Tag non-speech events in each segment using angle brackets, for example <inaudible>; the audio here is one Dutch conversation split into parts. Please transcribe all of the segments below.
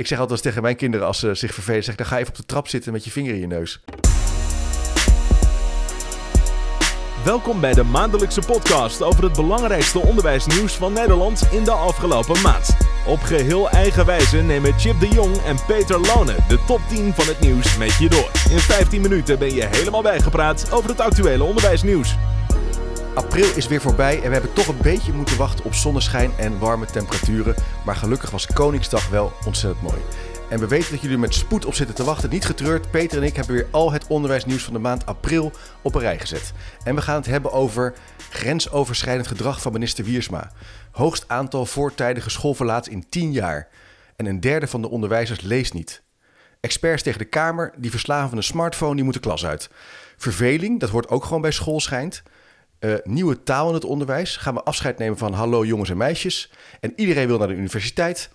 Ik zeg altijd tegen mijn kinderen als ze zich vervelen, zeg dan ga even op de trap zitten met je vinger in je neus. Welkom bij de maandelijkse podcast over het belangrijkste onderwijsnieuws van Nederland in de afgelopen maand. Op geheel eigen wijze nemen Chip de Jong en Peter Lone de top 10 van het nieuws met je door. In 15 minuten ben je helemaal bijgepraat over het actuele onderwijsnieuws. April is weer voorbij en we hebben toch een beetje moeten wachten op zonneschijn en warme temperaturen. Maar gelukkig was Koningsdag wel ontzettend mooi. En we weten dat jullie met spoed op zitten te wachten. Niet getreurd, Peter en ik hebben weer al het onderwijsnieuws van de maand april op een rij gezet. En we gaan het hebben over grensoverschrijdend gedrag van minister Wiersma. Hoogst aantal voortijdige schoolverlaats in 10 jaar. En een derde van de onderwijzers leest niet. Experts tegen de Kamer, die verslagen van een smartphone, die moeten klas uit. Verveling, dat hoort ook gewoon bij school schijnt. Uh, nieuwe taal in het onderwijs. Gaan we afscheid nemen van hallo jongens en meisjes. En iedereen wil naar de universiteit.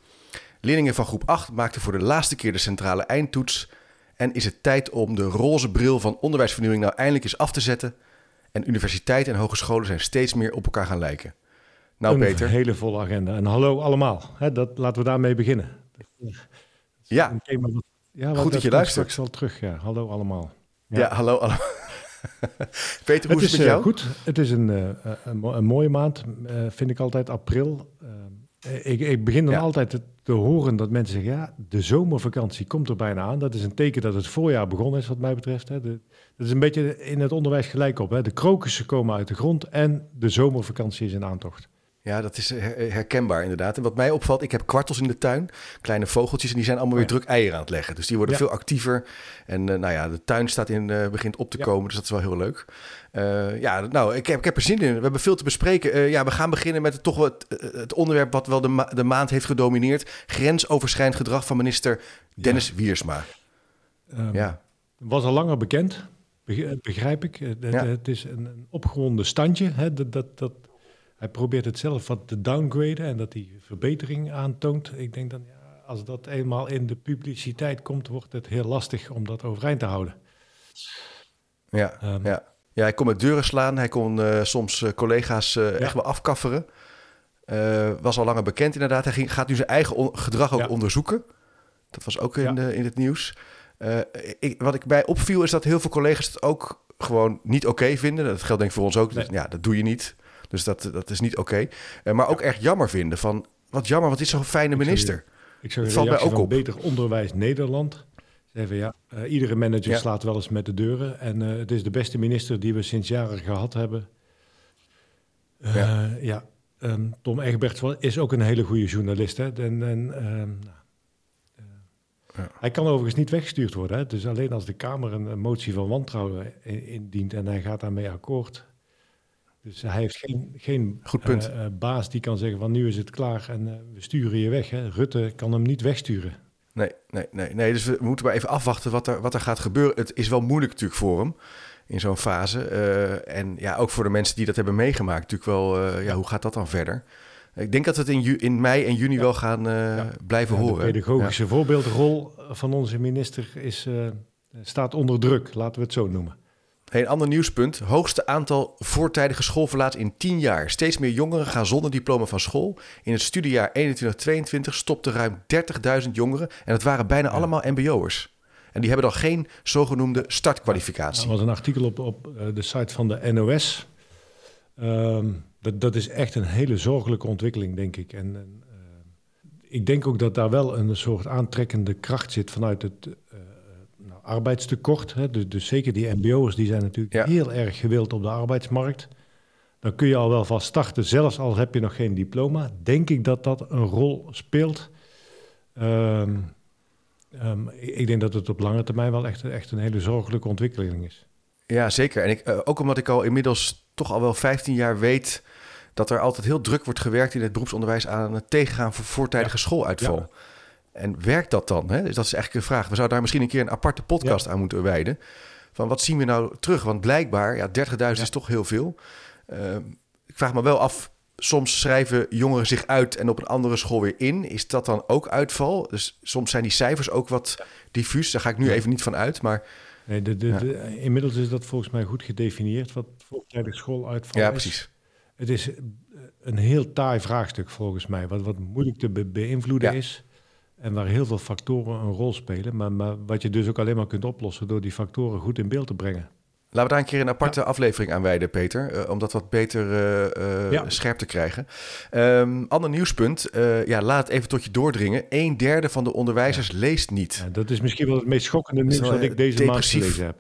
Leerlingen van groep 8 maakten voor de laatste keer de centrale eindtoets. En is het tijd om de roze bril van onderwijsvernieuwing nou eindelijk eens af te zetten. En universiteiten en hogescholen zijn steeds meer op elkaar gaan lijken. Nou, een Peter. Een hele volle agenda. En hallo allemaal. Hè, dat, laten we daarmee beginnen. Ja, ja goed dat je luistert. Straks al terug, ja. Hallo allemaal. Ja, ja hallo allemaal. <laughs> Peter, hoe het is het met jou? Uh, goed. Het is een, uh, een, een, mooie maand, vind ik altijd, april. Ik, ik, begin dan ja. altijd te, te, horen dat mensen zeggen, ja, de zomervakantie komt er bijna aan. Dat is een teken dat het voorjaar begonnen is, wat mij betreft. Hè. De, dat is een beetje in het onderwijs gelijk op. Hè. De krokussen komen uit de grond en de zomervakantie is in aantocht. Ja, dat is herkenbaar inderdaad. En wat mij opvalt, ik heb kwartels in de tuin, kleine vogeltjes, en die zijn allemaal weer druk eieren aan het leggen. Dus die worden ja. veel actiever. En uh, nou ja, de tuin staat in, uh, begint op te ja. komen, dus dat is wel heel leuk. Uh, ja, nou, ik heb, ik heb er zin in. We hebben veel te bespreken. ja, we gaan beginnen met het, toch wat, het onderwerp wat wel de, ma de maand heeft gedomineerd. Grensoverschrijdend gedrag van minister Dennis Wiersma. Um, ja. Was al langer bekend, begrijp ik. Het, het is een, een opgewonden standje, hè, dat, dat, dat hij probeert het zelf wat te downgraden en dat hij verbetering aantoont. Ik denk dan, ja, als dat eenmaal in de publiciteit komt, wordt het heel lastig om dat overeind te houden. Ja, um, ja. ja hij kon met deuren slaan. Hij kon uh, soms uh, collega's uh, ja. echt wel afkafferen. was al langer bekend inderdaad. Hij ging, gaat nu zijn eigen gedrag ook ja. onderzoeken. Dat was ook in, in het nieuws. Ik, wat ik bij opviel is dat heel veel collega's het ook gewoon niet oké okay vinden. Dat geldt denk ik voor ons ook. Nee. Ja, dat doe je niet. Dus dat, dat is niet oké. Okay. Uh, maar ook echt jammer vinden van... Wat jammer, wat is zo'n fijne minister. Ik zou, ik zou het valt mij ook op. Beter Onderwijs Nederland. Zeggen ja, uh, iedere manager ja. slaat wel eens met de deuren. En uh, het is de beste minister die we sinds jaren gehad hebben. ja. ja. Um, Tom Egberts is ook een hele goede journalist. Hè? En, en, um, ja. Hij kan overigens niet weggestuurd worden. Hè? Dus alleen als de Kamer een, een motie van wantrouwen indient en hij gaat daarmee akkoord, dus hij heeft geen, geen Goed punt. Uh, uh, baas die kan zeggen van nu is het klaar en uh, we sturen je weg. Hè. Rutte kan hem niet wegsturen. Nee, nee, nee, nee. Dus we moeten maar even afwachten wat er, wat er gaat gebeuren. Het is wel moeilijk natuurlijk voor hem in zo'n fase. en ja, ook voor de mensen die dat hebben meegemaakt natuurlijk wel. ja, hoe gaat dat dan verder? Ik denk dat we het in, ju- in mei en juni ja. wel gaan ja. blijven ja, horen. De pedagogische voorbeeldrol van onze minister is, staat onder druk, laten we het zo noemen. Hey, een ander nieuwspunt. Hoogste aantal voortijdige schoolverlaat in 10 jaar. Steeds meer jongeren gaan zonder diploma van school. In het studiejaar 21-22 stopten ruim 30.000 jongeren. En dat waren bijna ja. allemaal mbo'ers. En die hebben dan geen zogenoemde startkwalificatie. Er was een artikel op, op de site van de NOS. Um, dat, dat is echt een hele zorgelijke ontwikkeling, denk ik. En, en uh, ik denk ook dat daar wel een soort aantrekkende kracht zit vanuit het... Uh, arbeidstekort. Hè, dus, dus, zeker die mbo'ers die zijn natuurlijk ja. heel erg gewild op de arbeidsmarkt. Dan kun je al wel van starten, zelfs al heb je nog geen diploma. Denk ik dat dat een rol speelt. Um, um, ik denk dat het op lange termijn wel echt, echt een hele zorgelijke ontwikkeling is. Ja, zeker. En ik, uh, ook omdat ik al inmiddels toch al wel 15 jaar weet dat er altijd heel druk wordt gewerkt in het beroepsonderwijs aan het tegengaan van voortijdige ja. schooluitval. Ja. En werkt dat dan? Hè? Dus dat is eigenlijk een vraag. We zouden daar misschien een keer een aparte podcast ja. aan moeten wijden. Van wat zien we nou terug? Want blijkbaar, ja, 30.000 ja. is toch heel veel. Uh, ik vraag me wel af, soms schrijven jongeren zich uit en op een andere school weer in. Is dat dan ook uitval? Dus soms zijn die cijfers ook wat diffuus. Daar ga ik nu even niet van uit, maar... Nee, de, de, ja. de, inmiddels is dat volgens mij goed gedefinieerd, wat voortijdig schooluitval ja, is. precies. Het is een heel taai vraagstuk volgens mij, wat, wat moeilijk te be beïnvloeden ja. is. En waar heel veel factoren een rol spelen. Maar, maar wat je dus ook alleen maar kunt oplossen door die factoren goed in beeld te brengen. Laten we daar een keer een aparte aflevering aan wijden, Peter. Uh, om dat wat beter uh, ja. scherp te krijgen. Um, ander nieuwspunt. Ja, laat het even tot je doordringen. Een derde van de onderwijzers ja. leest niet. Ja, dat is misschien wel het meest schokkende nieuws dat ik deze maand gelezen heb.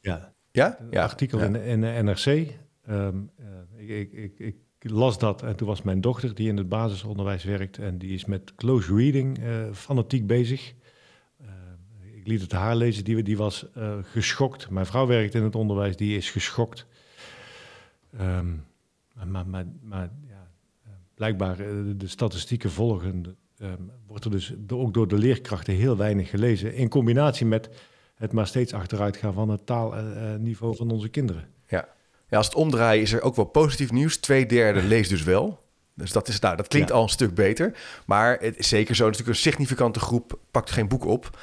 Ja, ja? Een artikel in, in, de NRC. Um, ik, ik, ik, ik, las dat en toen was mijn dochter, die in het basisonderwijs werkt... en die is met close reading fanatiek bezig ik liet het haar lezen, die, die was uh, geschokt. Mijn vrouw werkt in het onderwijs, die is geschokt. Um, maar, maar, maar ja, eh, blijkbaar, de statistieken volgen, um, wordt er dus ook door de leerkrachten heel weinig gelezen. In combinatie met het maar steeds achteruit gaan van het taalniveau van onze kinderen. Ja. als het omdraaien is er ook wel positief nieuws. Twee derde leest dus wel. Dus dat, is, nou, dat klinkt al een stuk beter. Maar het is zeker zo, natuurlijk een significante groep pakt geen boek op.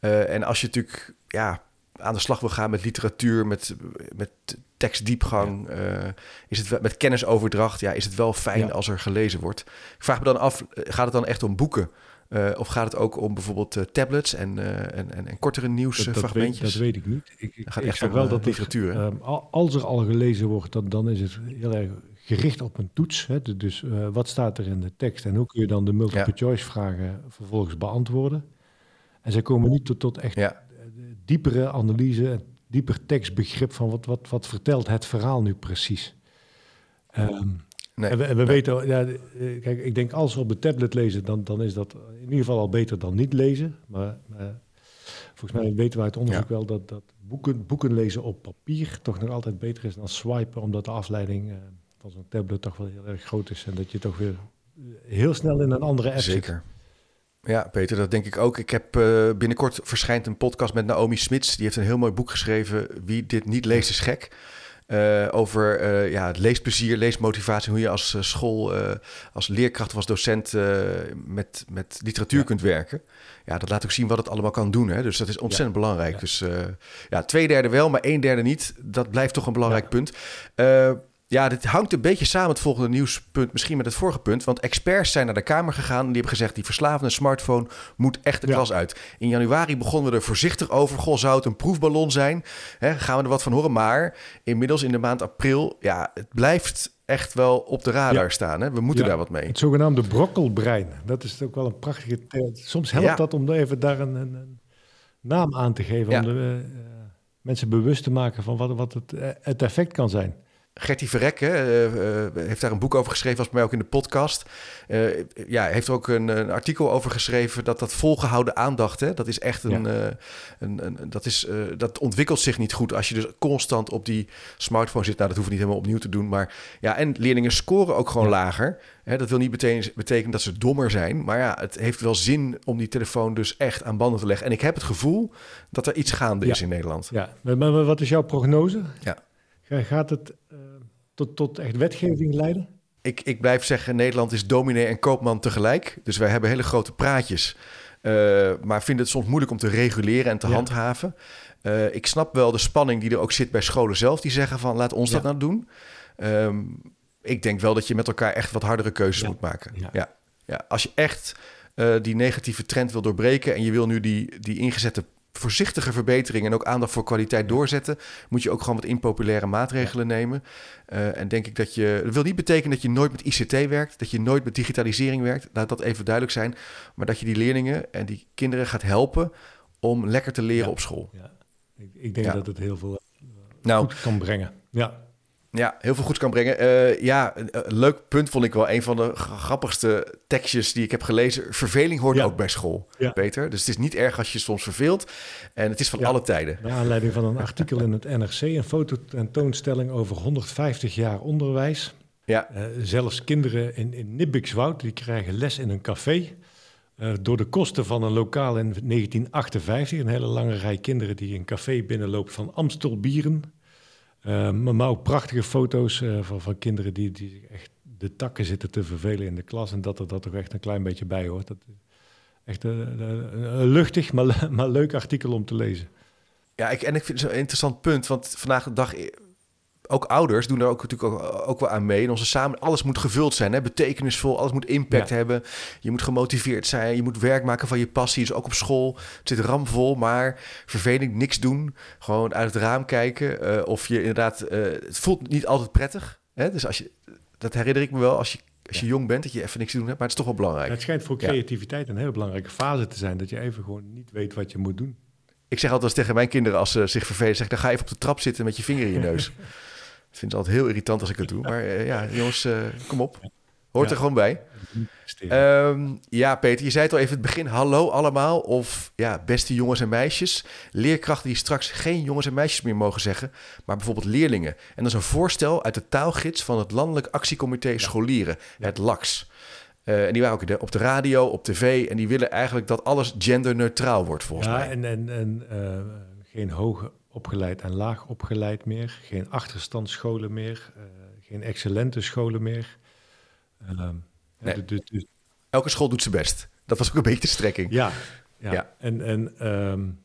Uh, en als je natuurlijk ja, aan de slag wil gaan met literatuur, met, met tekstdiepgang, uh, is het met kennisoverdracht, ja, is het wel fijn ja. als er gelezen wordt. Ik vraag me dan af, eh, gaat het dan echt om boeken? Uh, of gaat het ook om bijvoorbeeld uh, tablets en, uh, en, en, en, kortere nieuwsfragmentjes? Dat, dat, weet ik niet. Ik, ik gaat echt wel dat literatuur. Ehm, als er al gelezen wordt, dan, dan is het heel erg gericht op een toets. Hè? Dus wat staat er in de tekst en hoe kun je dan de multiple ja. choice vragen vervolgens beantwoorden? En zij komen niet tot, tot echt ja. diepere analyse, dieper tekstbegrip van wat, wat, wat vertelt het verhaal nu precies. Um, nee, en we, en we weten, ja, eh, kijk, ik denk als we op de tablet lezen, dan, dan is dat in ieder geval al beter dan niet lezen. Maar, maar volgens mij weten we uit onderzoek ja. wel dat, dat boeken, boeken lezen op papier toch nog altijd beter is dan swipen, omdat de afleiding uh, van zo'n tablet toch wel heel erg groot is en dat je toch weer heel snel in een andere app Zeker. Zit. Ja, Peter, dat denk ik ook. Ik heb uh, binnenkort verschijnt een podcast met Naomi Smits. Die heeft een heel mooi boek geschreven. Wie dit niet leest is gek. Uh, over uh, ja, leesplezier, leesmotivatie. Hoe je als school, als leerkracht of als docent met, met literatuur ja. kunt werken. Ja, dat laat ook zien wat het allemaal kan doen. Hè? Dus dat is ontzettend ja. belangrijk. Dus ja, twee derde wel, maar een derde niet. Dat blijft toch een belangrijk punt. Ja, dit hangt een beetje samen het volgende nieuwspunt, misschien met het vorige punt. Want experts zijn naar de Kamer gegaan en die hebben gezegd... die verslavende smartphone moet echt de ja. klas uit. In januari begonnen we er voorzichtig over. Goh, zou het een proefballon zijn? Hè, gaan we er wat van horen? Maar inmiddels in de maand april, ja, het blijft echt wel op de radar ja. staan. Hè? We moeten ja. daar wat mee. Het zogenaamde brokkelbrein. Dat is ook wel een prachtige... Soms helpt dat om even daar een, een, een, naam aan te geven... om de, uh, mensen bewust te maken van wat, wat het, uh, het effect kan zijn. Gertie Verrek uh, uh, heeft daar een boek over geschreven, was bij mij ook in de podcast. Uh, ja, heeft er ook een, een, artikel over geschreven dat dat volgehouden aandacht, hè, dat is echt een, ja. een, een, dat, is, dat ontwikkelt zich niet goed als je dus constant op die smartphone zit. Nou, dat hoef je niet helemaal opnieuw te doen, maar ja, en leerlingen scoren ook gewoon ja. lager. Hè, dat wil niet betekenen, betekenen dat ze dommer zijn, maar ja, het heeft wel zin om die telefoon dus echt aan banden te leggen. En ik heb het gevoel dat er iets gaande ja. is in Nederland. Ja, maar, maar wat is jouw prognose? Ja. Gaat het tot, tot echt wetgeving leiden? Ik, ik blijf zeggen, Nederland is dominee en koopman tegelijk. Dus wij hebben hele grote praatjes. Uh, maar vinden het soms moeilijk om te reguleren en te ja. handhaven. Uh, ik snap wel de spanning die er ook zit bij scholen zelf. Die zeggen van, laat ons ja. dat nou doen. Um, ik denk wel dat je met elkaar echt wat hardere keuzes ja. moet maken. Ja. Ja. Als je echt uh, die negatieve trend wil doorbreken... en je wil nu die, die ingezette voorzichtige verbeteringen en ook aandacht voor kwaliteit doorzetten, moet je ook gewoon wat impopulaire maatregelen nemen. Uh, en denk ik dat je. Dat wil niet betekenen dat je nooit met ICT werkt, dat je nooit met digitalisering werkt. Laat dat even duidelijk zijn. Maar dat je die leerlingen en die kinderen gaat helpen om lekker te leren ja. op school. Ja. Ik, ik denk ja. dat het heel veel uh, nou, kan brengen. Ja. Ja, heel veel goeds kan brengen. Uh, ja, een, een, leuk punt vond ik wel. Een van de grappigste tekstjes die ik heb gelezen. Verveling hoort ja. ook bij school, ja. Peter. Dus het is niet erg als je soms verveelt. En het is van ja. alle tijden. Naar aanleiding van een artikel in het NRC. Een fototentoonstelling over 150 jaar onderwijs. Ja. Uh, zelfs kinderen in, in Nibbikswoud, die krijgen les in een café. Uh, door de kosten van een lokaal in 1958. Een hele lange rij kinderen die een café binnenloopt van Amstelbieren. Uh, maar ook prachtige foto's uh, van, van, kinderen die, die echt de takken zitten te vervelen in de klas. En dat er dat toch echt een klein beetje bij hoort. Dat, echt een, een luchtig, maar, maar leuk artikel om te lezen. Ja, ik, en ik vind het zo'n interessant punt. Want vandaag de dag ook ouders doen daar ook natuurlijk ook, ook wel aan mee. En onze samen, alles moet gevuld zijn, hè? betekenisvol, alles moet impact hebben. Je moet gemotiveerd zijn, je moet werk maken van je passie. Dus ook op school het zit ramvol, maar verveling, niks doen. Gewoon uit het raam kijken. Uh, of je inderdaad, uh, het voelt niet altijd prettig. Hè? Dus als je, dat herinner ik me wel als je als je jong bent, dat je even niks te doen hebt, maar het is toch wel belangrijk. Het schijnt voor creativiteit een hele belangrijke fase te zijn, dat je even gewoon niet weet wat je moet doen. Ik zeg altijd tegen mijn kinderen als ze zich vervelen, zeg dan ga even op de trap zitten met je vinger in je neus. <laughs> Ik vind het altijd heel irritant als ik het doe. Maar uh, ja, jongens, uh, kom op. Hoort er gewoon bij. Um, ja, Peter, je zei het al even het begin. Hallo allemaal. Of ja, beste jongens en meisjes. Leerkrachten die straks geen jongens en meisjes meer mogen zeggen, maar bijvoorbeeld leerlingen. En dat is een voorstel uit de taalgids van het Landelijk Actiecomité Scholieren, het LAX. Uh, en die waren ook op de radio, op tv. En die willen eigenlijk dat alles genderneutraal wordt, volgens ja, mij. En, en, en uh, geen hoog opgeleid en laag opgeleid meer. Geen achterstandsscholen meer. Uh, geen excellente scholen meer. Nee. De... Elke school doet zijn best. Dat was ook een beetje de strekking. Ja, ja. ja. en, en um,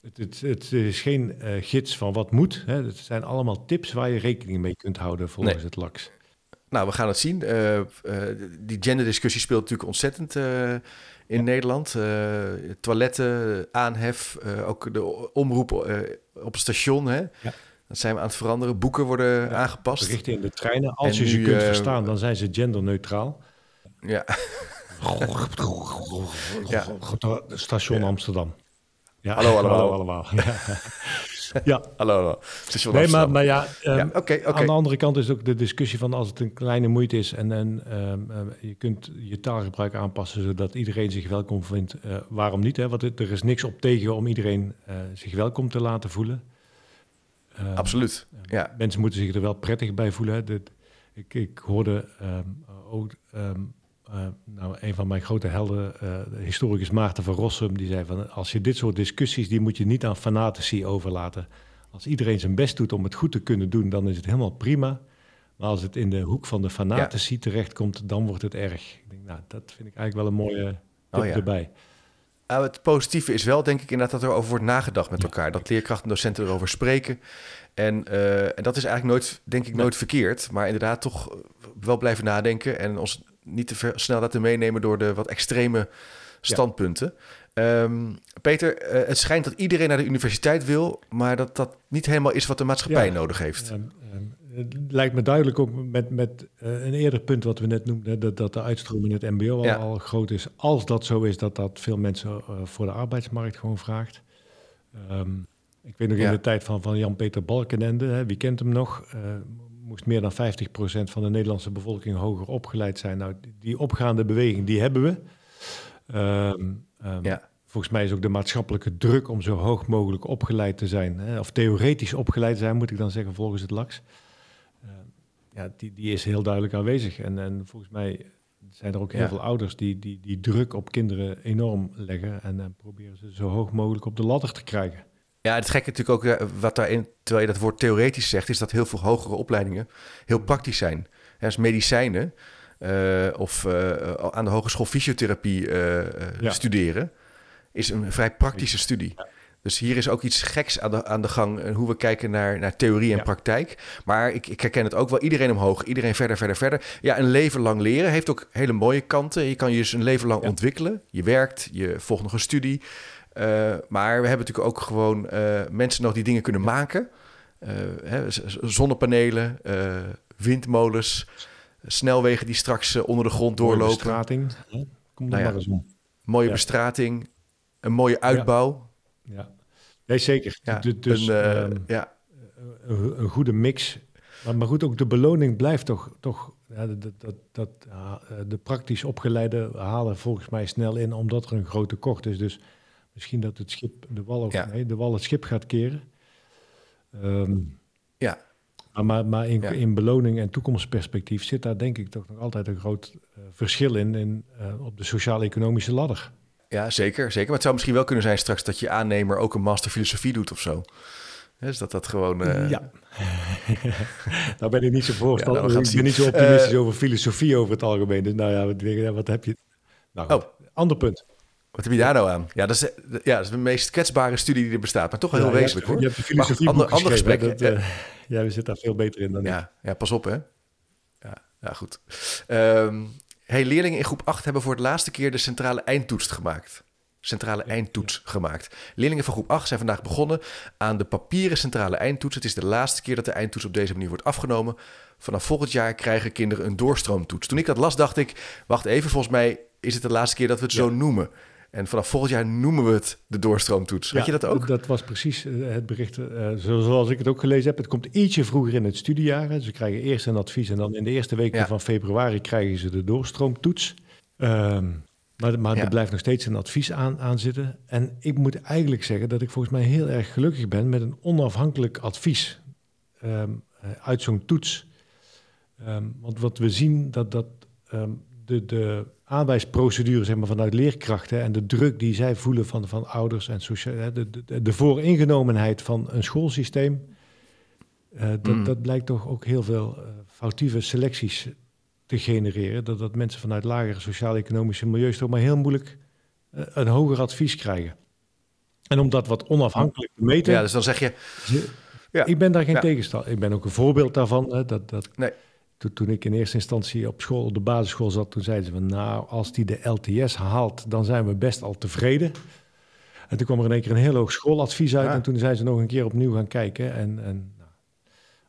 het, het, het, is geen uh, gids van wat moet. Hè. Het zijn allemaal tips waar je rekening mee kunt houden volgens nee. het LAX. Nou, we gaan het zien. Uh, uh, die genderdiscussie speelt natuurlijk ontzettend in ja. Nederland. toiletten, aanhef, ook de omroep op het station. Hè. Ja. Dat zijn we aan het veranderen. Boeken worden ja, aangepast. Berichten in de treinen. Als en je nu, ze kunt verstaan, dan zijn ze genderneutraal. Ja. <laughs> ja. Station. Amsterdam. <laughs> Ja. Hallo allemaal. Hallo allemaal. Ja. ja. Hallo, nee, maar, maar ja, um, ja okay, okay. aan de andere kant is ook de discussie van als het een kleine moeite is en, en um, uh, je kunt je taalgebruik aanpassen zodat iedereen zich welkom vindt. Uh, waarom niet? Hè? Want er is niks op tegen om iedereen uh, zich welkom te laten voelen. Absoluut. Ja. Mensen moeten zich er wel prettig bij voelen. Hè? Ik, ik hoorde ook uh, nou, een van mijn grote helden, uh, historicus Maarten van Rossum, die zei van als je dit soort discussies, die moet je niet aan fanatici overlaten. Als iedereen zijn best doet om het goed te kunnen doen, dan is het helemaal prima. Maar als het in de hoek van de fanatici ja. terechtkomt, dan wordt het erg. Ik denk, nou, dat vind ik eigenlijk wel een mooie tip oh, ja. erbij. Nou, het positieve is wel, denk ik, inderdaad dat er over wordt nagedacht met elkaar. Dat leerkrachten en docenten erover spreken. En, uh, en dat is eigenlijk nooit, denk ik, nooit verkeerd. Maar inderdaad toch wel blijven nadenken en ons niet te ver, snel laten meenemen door de wat extreme standpunten. Ja. Um, Peter, uh, het schijnt dat iedereen naar de universiteit wil, maar dat dat niet helemaal is wat de maatschappij ja. nodig heeft. Um, um, het lijkt me duidelijk ook met, met uh, een eerder punt wat we net noemden, dat, dat de uitstroom in het MBO al, ja. al, groot is. Als dat zo is, dat dat veel mensen uh, voor de arbeidsmarkt gewoon vraagt. ik weet nog in de tijd van, van Jan-Peter Balkenende, hè, wie kent hem nog? Moest meer dan 50% van de Nederlandse bevolking hoger opgeleid zijn. Nou, die opgaande beweging, die hebben we. Um, um, ja. Volgens mij is ook de maatschappelijke druk om zo hoog mogelijk opgeleid te zijn, hè, of theoretisch opgeleid te zijn, moet ik dan zeggen, volgens het LAX. Uh, ja, die, die is heel duidelijk aanwezig. En, en volgens mij zijn er ook heel ja. veel ouders die, die die druk op kinderen enorm leggen en uh, proberen ze zo hoog mogelijk op de ladder te krijgen. Ja, het gekke natuurlijk ook, wat daarin, terwijl je dat woord theoretisch zegt, is dat heel veel hogere opleidingen heel praktisch zijn. Ja, dus medicijnen uh, of uh, aan de hogeschool fysiotherapie uh, ja. studeren, is een vrij praktische studie. Ja. Dus hier is ook iets geks aan de, aan de gang, hoe we kijken naar, naar theorie en ja. praktijk. Maar ik, ik herken het ook wel, iedereen omhoog, iedereen verder, verder, verder. Ja, een leven lang leren heeft ook hele mooie kanten. Je kan je dus een leven lang ontwikkelen. Je werkt, je volgt nog een studie. Uh, maar we hebben natuurlijk ook gewoon uh, mensen nog die dingen kunnen maken. Uh, hè, zonnepanelen, windmolens, snelwegen die straks onder de grond doorlopen. Mooie bestrating. Kom nou ja, maar eens om. Mooie ja. bestrating, een mooie uitbouw. Ja, ja. nee zeker. Ja, dus een, um, ja. een, een, goede mix. Maar, maar goed, ook de beloning blijft toch... toch ja, dat, dat, dat, de praktisch opgeleide halen volgens mij snel in... omdat er een grote tekort is. Dus Misschien dat het schip, de wal, ook, ja. nee, de wal het schip gaat keren. Um, ja. Maar, maar in, ja. in, beloning en toekomstperspectief zit daar denk ik toch nog altijd een groot uh, verschil in, in uh, op de sociaal-economische ladder. Ja, zeker, zeker. Maar het zou misschien wel kunnen zijn straks dat je aannemer ook een master filosofie doet of zo. Dus dat dat gewoon... Uh... Ja. <laughs> nou ben ik niet zo voorstander. Ja, nou, ik ben niet zo optimistisch over filosofie over het algemeen. Dus nou ja, wat, wat heb je... Nou, goed. oh. ander punt. Wat heb je daar nou aan? Ja, dat is, ja, dat is de meest kwetsbare studie die er bestaat, maar toch wel heel wezenlijk hoor. Je hebt de filosofie ander, ander gesprek. Dat, uh, ja, we zitten daar veel beter in dan ja, ik. Ja, pas op hè. Ja, ja goed. Um, hey, leerlingen in groep 8 hebben voor het laatste keer de centrale eindtoets gemaakt centrale eindtoets gemaakt. Leerlingen van groep 8 zijn vandaag begonnen aan de papieren centrale eindtoets. Het is de laatste keer dat de eindtoets op deze manier wordt afgenomen. Vanaf volgend jaar krijgen kinderen een doorstroomtoets. Toen ik dat las, dacht ik: wacht even, volgens mij is het de laatste keer dat we het zo noemen. En vanaf volgend jaar noemen we het de doorstroomtoets. Weet je dat ook? Dat was precies eh, het bericht uh, zoals ik het ook gelezen heb. Het komt ietsje vroeger in het studiejaar. Ze krijgen eerst een advies en dan in de eerste weken van februari krijgen ze de doorstroomtoets. Um, maar, maar er blijft nog steeds een advies aan, aan zitten. En ik moet eigenlijk zeggen dat ik volgens mij heel erg gelukkig ben met een onafhankelijk advies um, uit zo'n toets. Um, want wat we zien dat, dat um, de, de aanwijsprocedure zeg maar, vanuit leerkrachten en de druk die zij voelen van, van ouders en sociaal, de, de, de vooringenomenheid van een schoolsysteem, uh, dat, mm. dat blijkt toch ook heel veel uh, foutieve selecties te genereren. Dat, dat mensen vanuit lagere sociaal-economische milieus toch maar heel moeilijk uh, een hoger advies krijgen. En om dat wat onafhankelijk te meten. Ja, dus dan zeg je. Ja. Ik ben daar geen ja. tegenstander. Ik ben ook een voorbeeld daarvan. Hè, dat, dat, nee. Toen, toen ik in eerste instantie op school, op de basisschool zat, toen zeiden ze van nou, als die de LTS haalt, dan zijn we best al tevreden. En toen kwam er in één keer een heel hoog schooladvies uit. Ja. En toen zijn ze nog een keer opnieuw gaan kijken. En, en nou,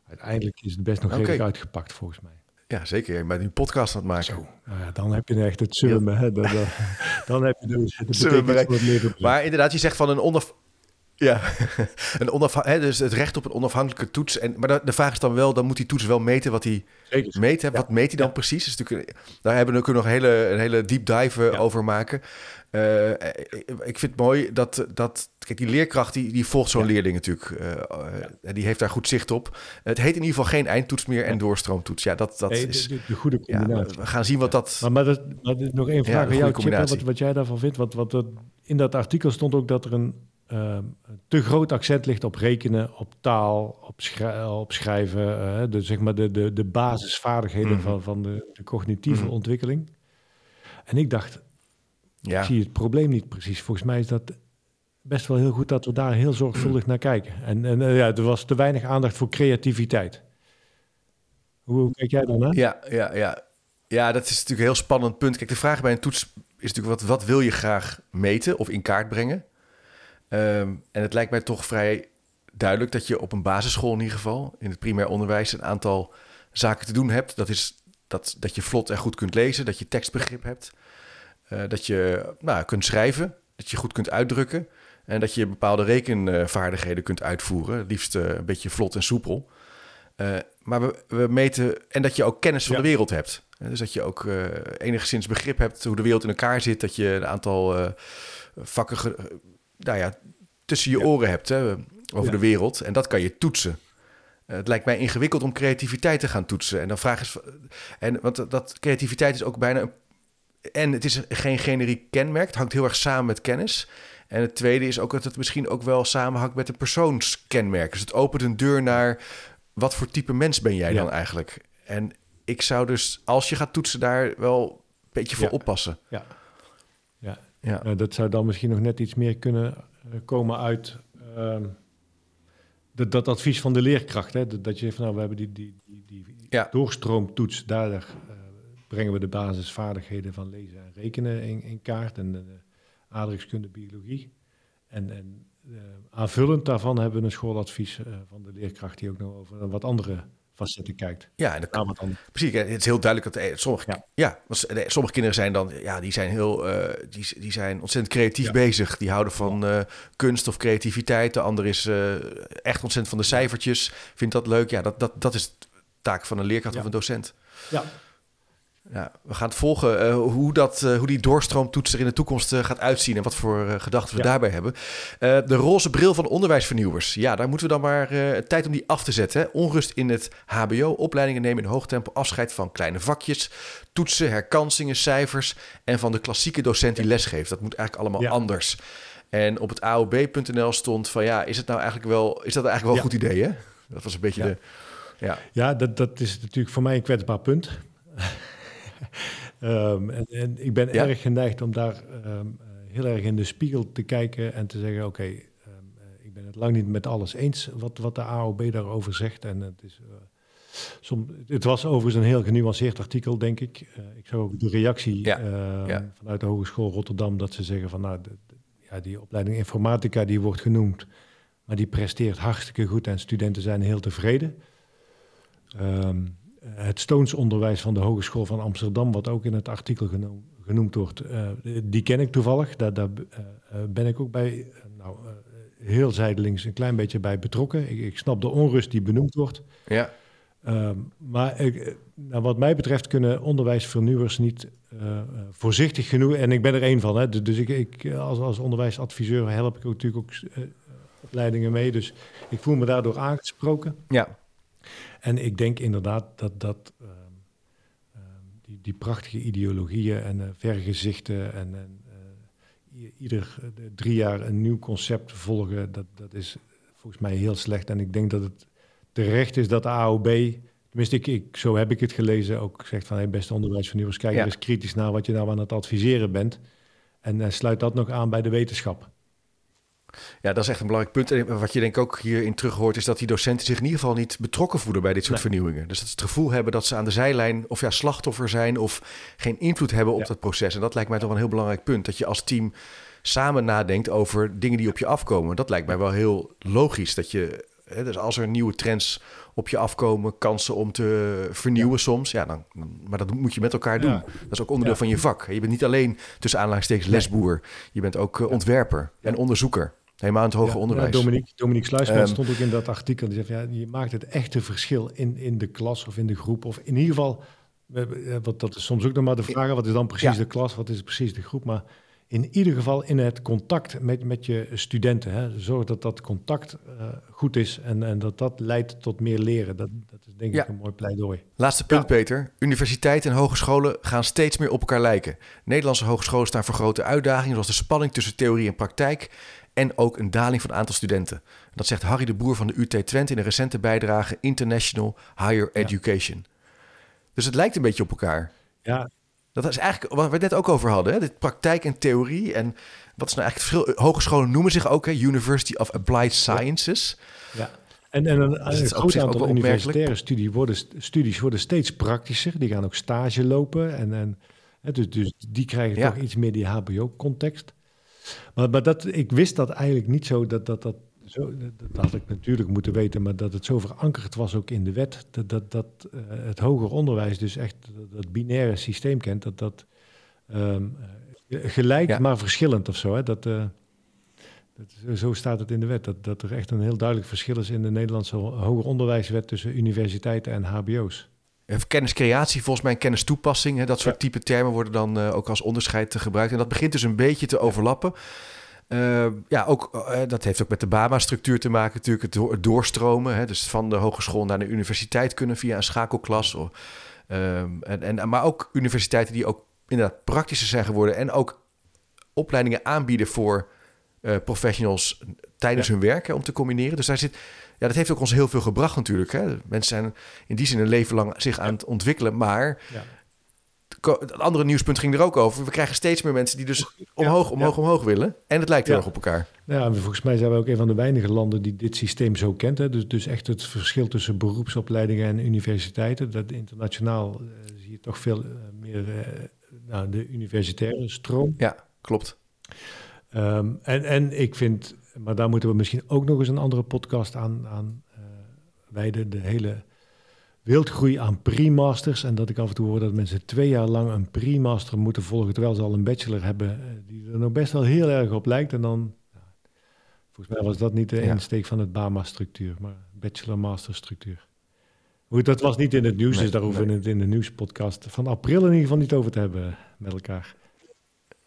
uiteindelijk is het best nog redelijk okay. uitgepakt, volgens mij. Ja, zeker. Je bent nu podcast aan het maken. Zo, nou ja, dan heb je echt het zullen. Hè? Dan, dan, <laughs> dan, heb je dus het betekenis Maar inderdaad, je zegt van een onaf... Ja, <laughs> een onaf, hè, dus het recht op een onafhankelijke toets. En, maar de, vraag is dan wel, dan moet die toets wel meten wat hij meet. Hè? Wat meet hij dan ja. precies? Is natuurlijk, daar hebben we ook nog een hele, een hele deep dive ja. over maken. Uh, ik vind het mooi dat, dat kijk, die leerkracht die, die volgt zo'n ja. leerling natuurlijk. Uh, ja. Die heeft daar goed zicht op. Het heet in ieder geval geen eindtoets meer en doorstroomtoets. Ja, dat, dat is de, de, goede combinatie. we gaan zien wat dat. Maar, maar, dat, maar nog één vraag aan jou, Chip, wat, wat jij daarvan vindt. Want, wat, wat, in dat artikel stond ook dat er een uh, te groot accent ligt op rekenen, op taal, op, schrij op schrijven. de, zeg maar de, de, de basisvaardigheden mm -hmm. van, van de, de cognitieve mm -hmm. ontwikkeling. En ik dacht, ja. Ik zie het probleem niet precies. Volgens mij is dat best wel heel goed dat we daar heel zorgvuldig naar kijken. En, en uh, ja, er was te weinig aandacht voor creativiteit. Hoe, hoe kijk jij daarnaar? Ja, ja, ja. ja, dat is natuurlijk een heel spannend punt. Kijk, de vraag bij een toets is natuurlijk wat, wat wil je graag meten of in kaart brengen? Um, en het lijkt mij toch vrij duidelijk dat je op een basisschool in ieder geval, in het primair onderwijs, een aantal zaken te doen hebt. Dat is dat, dat je vlot en goed kunt lezen, dat je tekstbegrip hebt. Uh, dat je nou, kunt schrijven, dat je goed kunt uitdrukken en dat je bepaalde rekenvaardigheden kunt uitvoeren. Het liefst uh, een beetje vlot en soepel. Uh, maar we, we, meten en dat je ook kennis van ja. de wereld hebt. Dus dat je ook enigszins begrip hebt hoe de wereld in elkaar zit. Dat je een aantal vakken nou ja, tussen je ja. oren hebt hè, over de wereld. En dat kan je toetsen. het lijkt mij ingewikkeld om creativiteit te gaan toetsen. En dan vraag is. En want dat creativiteit is ook bijna een en het is geen generiek kenmerk. Het hangt heel erg samen met kennis. En het tweede is ook dat het misschien ook wel samenhangt met een persoonskenmerk. Dus het opent een deur naar wat voor type mens ben jij ja. dan eigenlijk? En ik zou dus, als je gaat toetsen, daar wel een beetje voor ja. oppassen. Ja, ja. Uh, dat zou dan misschien nog net iets meer kunnen uh, komen uit uh, dat, dat, advies van de leerkracht. Hè? Dat, dat je van nou, we hebben die, die, die, die ja. doorstroomtoets daar uh, brengen we de basisvaardigheden van lezen en rekenen in, in kaart en de, de aardrijkskunde, biologie. En, en aanvullend daarvan hebben we een schooladvies van de leerkracht die ook nog over wat andere facetten kijkt. Ja, en dat kan, wat precies. Het is heel duidelijk dat eh, sommige, ja. Ja, sommige kinderen zijn dan, ja, die zijn heel, uh, die, die zijn ontzettend creatief ja. bezig. Die houden van uh, kunst of creativiteit. De ander is echt ontzettend van de cijfertjes. Vindt dat leuk. Ja, dat, dat, dat is de taak van een leerkracht of een docent. Ja, ja, we gaan het volgen uh, hoe, dat, uh, hoe die doorstroomtoets er in de toekomst uh, gaat uitzien en wat voor gedachten we ja. daarbij hebben. de roze bril van onderwijsvernieuwers. Ja, daar moeten we dan maar tijd om die af te zetten. Hè? Onrust in het HBO, opleidingen nemen in hoog tempo afscheid van kleine vakjes, toetsen, herkansingen, cijfers en van de klassieke docent die lesgeeft. Dat moet eigenlijk allemaal ja. anders. En op het AOB.nl stond van ja, is het nou eigenlijk wel, is dat eigenlijk wel een goed idee? Hè? Dat was een beetje de. Ja, ja dat, dat is natuurlijk voor mij een kwetsbaar punt. Um, en, en, ik ben ja. erg geneigd om daar um, heel erg in de spiegel te kijken en te zeggen: Oké, ehm, ik ben het lang niet met alles eens wat, wat de AOB daarover zegt. En het is. Som, het was overigens een heel genuanceerd artikel, denk ik. ik zag ook de reactie ehm, vanuit de Hogeschool Rotterdam dat ze zeggen van nou, de, ja, die opleiding informatica die wordt genoemd, maar die presteert hartstikke goed en studenten zijn heel tevreden. Um, het stoonsonderwijs van de Hogeschool van Amsterdam, wat ook in het artikel genoemd, wordt, uh, die ken ik toevallig. Daar, daar uh, ben ik ook bij, nou, heel zijdelings een klein beetje bij betrokken. Ik, ik snap de onrust die benoemd wordt. Ja. Um, maar ik, nou, wat mij betreft kunnen onderwijsvernieuwers niet uh, voorzichtig genoeg, en ik ben er één van, hè, dus ik, ik, als, als onderwijsadviseur help ik ook natuurlijk ook uh, opleidingen mee, dus ik voel me daardoor aangesproken. Ja. En ik denk inderdaad dat, dat uh, die, die prachtige ideologieën en vergezichten en, en ieder drie jaar een nieuw concept volgen, dat, dat is volgens mij heel slecht. En ik denk dat het terecht is dat de AOB Tenminste, ik, ik, zo heb ik het gelezen. Ook zegt van, hey, beste onderwijsvernieuwers, kijk ja. eens kritisch naar wat je nou aan het adviseren bent. En uh, sluit dat nog aan bij de wetenschap. Ja, dat is echt een belangrijk punt. En wat je denk ik ook hierin terug hoort, is dat die docenten zich in ieder geval niet betrokken voelen bij dit soort vernieuwingen. Dus dat ze het gevoel hebben dat ze aan de zijlijn of ja, slachtoffer zijn of geen invloed hebben op ja. dat proces. En dat lijkt mij toch een heel belangrijk punt. Dat je als team samen nadenkt over dingen die op je afkomen. Dat lijkt mij wel heel logisch. Dat je, hè, dus als er nieuwe trends op je afkomen, kansen om te vernieuwen soms. Ja, dan, maar dat moet je met elkaar doen. Dat is ook onderdeel van je vak. Je bent niet alleen tussen aanleidingstekens lesboer. Je bent ook uh, ontwerper en onderzoeker. Helemaal in het hoger onderwijs. Dominique, Dominique Sluisman um, stond ook in dat artikel. Die zegt, ja, je maakt het echte verschil in, in de klas of in de groep. Of in ieder geval, wat, dat is soms ook nog maar de vraag. Wat is dan precies de klas? Wat is precies de groep? Maar in ieder geval in het contact met, met je studenten. Hè. Zorg dat dat contact uh, goed is en, en dat dat leidt tot meer leren. Dat, dat is denk ja. ik een mooi pleidooi. Laatste punt, ja. Peter. Universiteiten en hogescholen gaan steeds meer op elkaar lijken. Nederlandse hogescholen staan voor grote uitdagingen, zoals de spanning tussen theorie en praktijk. En ook een daling van het aantal studenten. Dat zegt Harry de Boer van de UT Twente in een recente bijdrage International Higher Education. Dus het lijkt een beetje op elkaar. Ja, dat is eigenlijk wat we het net ook over hadden. Hè? Dit praktijk en theorie. En wat is nou eigenlijk veel hogescholen noemen zich ook hè? University of Applied Sciences. Ja. En, en een, dus een groot aantal universitaire studie worden, studies worden steeds praktischer. Die gaan ook stage lopen. En, en, dus, dus die krijgen ja. toch iets meer die HBO-context. Maar, maar dat, ik wist dat eigenlijk niet zo dat dat, dat zo, dat had ik natuurlijk moeten weten, maar dat het zo verankerd was ook in de wet, dat, dat, dat uh, het hoger onderwijs dus echt dat, dat binaire systeem kent, dat dat um, gelijk ja. maar verschillend of zo. Hè? Dat, uh, dat, zo staat het in de wet, dat, dat er echt een heel duidelijk verschil is in de Nederlandse hoger onderwijswet tussen universiteiten en hbo's. Kenniscreatie, volgens mij kennistoepassing. Hè, dat soort ja. type termen worden dan uh, ook als onderscheid gebruikt. En dat begint dus een beetje te overlappen. Uh, ja, ook, uh, dat heeft ook met de BABA-structuur te maken, natuurlijk, het, do het doorstromen. Hè, dus van de hogeschool naar de universiteit kunnen via een schakelklas. Of, uh, en, en, maar ook universiteiten die ook inderdaad praktischer zijn geworden en ook opleidingen aanbieden voor professionals tijdens ja. hun werk hè, om te combineren. Dus daar zit, ja, dat heeft ook ons heel veel gebracht natuurlijk. Hè. Mensen zijn in die zin een leven lang zich aan het ontwikkelen, maar ja het andere nieuwspunt ging er ook over. We krijgen steeds meer mensen die dus omhoog, omhoog, omhoog willen. En het lijkt heel erg op elkaar. Ja, volgens mij zijn we ook een van de weinige landen die dit systeem zo kent. Hè. Dus, dus echt het verschil tussen beroepsopleidingen en universiteiten. Dat internationaal uh, zie je toch veel uh, meer uh, nou, de universitaire stroom. Ja, klopt. Um, en, en ik vind, maar daar moeten we misschien ook nog eens een andere podcast aan, aan wijden. De hele wildgroei aan pre-masters. En dat ik af en toe hoor dat mensen twee jaar lang een pre-master moeten volgen, terwijl ze al een bachelor hebben, eh, die er nog best wel heel erg op lijkt. En dan, volgens mij was dat niet de ja. insteek van het BAMA-structuur, maar bachelor-master-structuur. Goed, dat was niet in het nieuws, nee, dus daar hoeven we nee. het in de nieuwspodcast van april in ieder geval niet over te hebben met elkaar.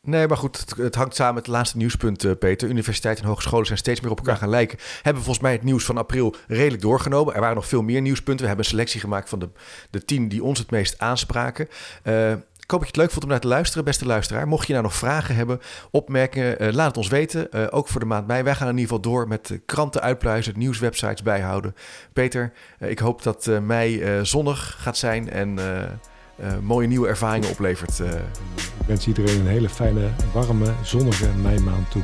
Nee, maar goed, het, het, hangt samen met het laatste nieuwspunt, uh, Peter. Universiteiten en hogescholen zijn steeds meer op elkaar ja. gaan lijken. Hebben volgens mij het nieuws van april redelijk doorgenomen. Er waren nog veel meer nieuwspunten. We hebben een selectie gemaakt van de, de tien die ons het meest aanspraken. Uh, ik hoop dat je het leuk vond om naar te luisteren, beste luisteraar. Mocht je nou nog vragen hebben, opmerkingen, uh, laat het ons weten. Uh, ook voor de maand mei. Wij gaan in ieder geval door met kranten uitpluizen, nieuwswebsites bijhouden. Peter, ik hoop dat mei zonnig gaat zijn en mooie nieuwe ervaringen oplevert. Ik wens iedereen een hele fijne, warme, zonnige meimaand toe.